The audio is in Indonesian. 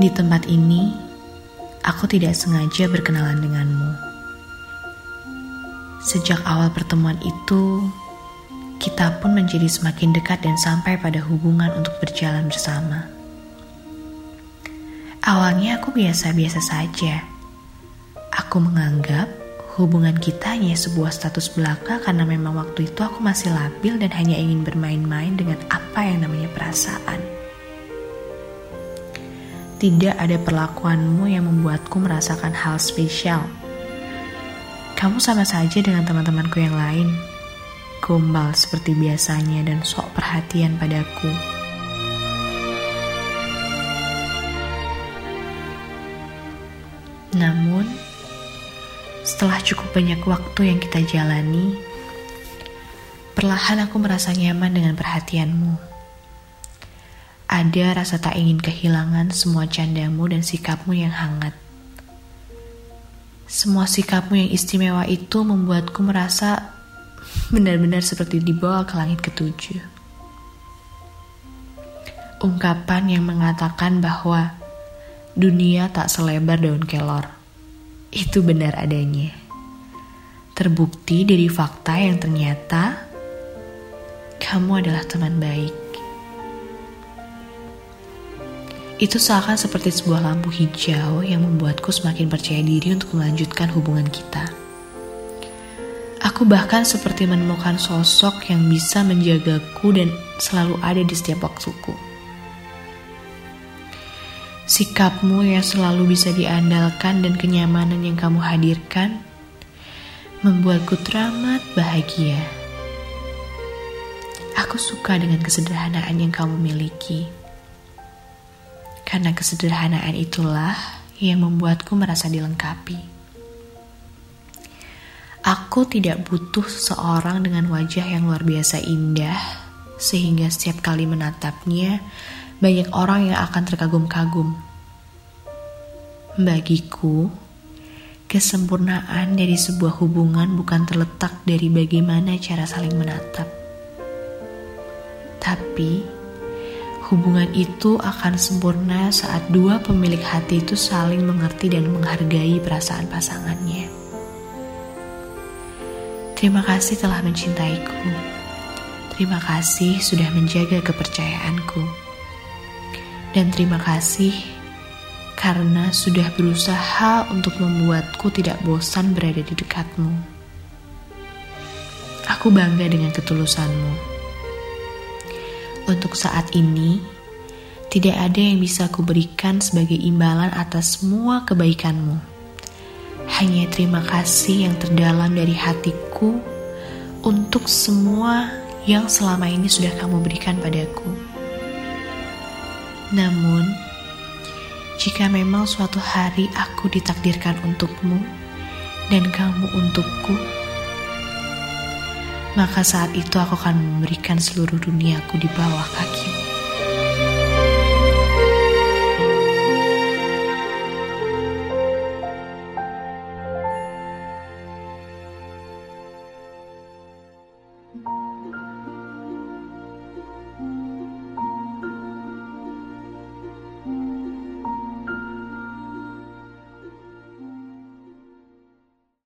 Di tempat ini, aku tidak sengaja berkenalan denganmu. Sejak awal pertemuan itu, kita pun menjadi semakin dekat dan sampai pada hubungan untuk berjalan bersama. Awalnya aku biasa-biasa saja. Aku menganggap hubungan kita hanya sebuah status belaka karena memang waktu itu aku masih labil dan hanya ingin bermain-main dengan apa yang namanya perasaan. Tidak ada perlakuanmu yang membuatku merasakan hal spesial. Kamu sama saja dengan teman-temanku yang lain. Gombal seperti biasanya dan sok perhatian padaku. Namun, setelah cukup banyak waktu yang kita jalani, perlahan aku merasa nyaman dengan perhatianmu. Ada rasa tak ingin kehilangan semua candamu dan sikapmu yang hangat. Semua sikapmu yang istimewa itu membuatku merasa benar-benar seperti dibawa ke langit ketujuh. Ungkapan yang mengatakan bahwa dunia tak selebar daun kelor. Itu benar adanya. Terbukti dari fakta yang ternyata kamu adalah teman baik. Itu seakan seperti sebuah lampu hijau yang membuatku semakin percaya diri untuk melanjutkan hubungan kita. Aku bahkan seperti menemukan sosok yang bisa menjagaku dan selalu ada di setiap waktuku. Sikapmu yang selalu bisa diandalkan dan kenyamanan yang kamu hadirkan membuatku teramat bahagia. Aku suka dengan kesederhanaan yang kamu miliki. Karena kesederhanaan itulah yang membuatku merasa dilengkapi. Aku tidak butuh seseorang dengan wajah yang luar biasa indah, sehingga setiap kali menatapnya, banyak orang yang akan terkagum-kagum. Bagiku, kesempurnaan dari sebuah hubungan bukan terletak dari bagaimana cara saling menatap, tapi Hubungan itu akan sempurna saat dua pemilik hati itu saling mengerti dan menghargai perasaan pasangannya. Terima kasih telah mencintaiku. Terima kasih sudah menjaga kepercayaanku. Dan terima kasih karena sudah berusaha untuk membuatku tidak bosan berada di dekatmu. Aku bangga dengan ketulusanmu. Untuk saat ini, tidak ada yang bisa kuberikan sebagai imbalan atas semua kebaikanmu. Hanya terima kasih yang terdalam dari hatiku untuk semua yang selama ini sudah kamu berikan padaku. Namun, jika memang suatu hari aku ditakdirkan untukmu dan kamu untukku, maka saat itu aku akan memberikan seluruh duniaku di bawah kakimu.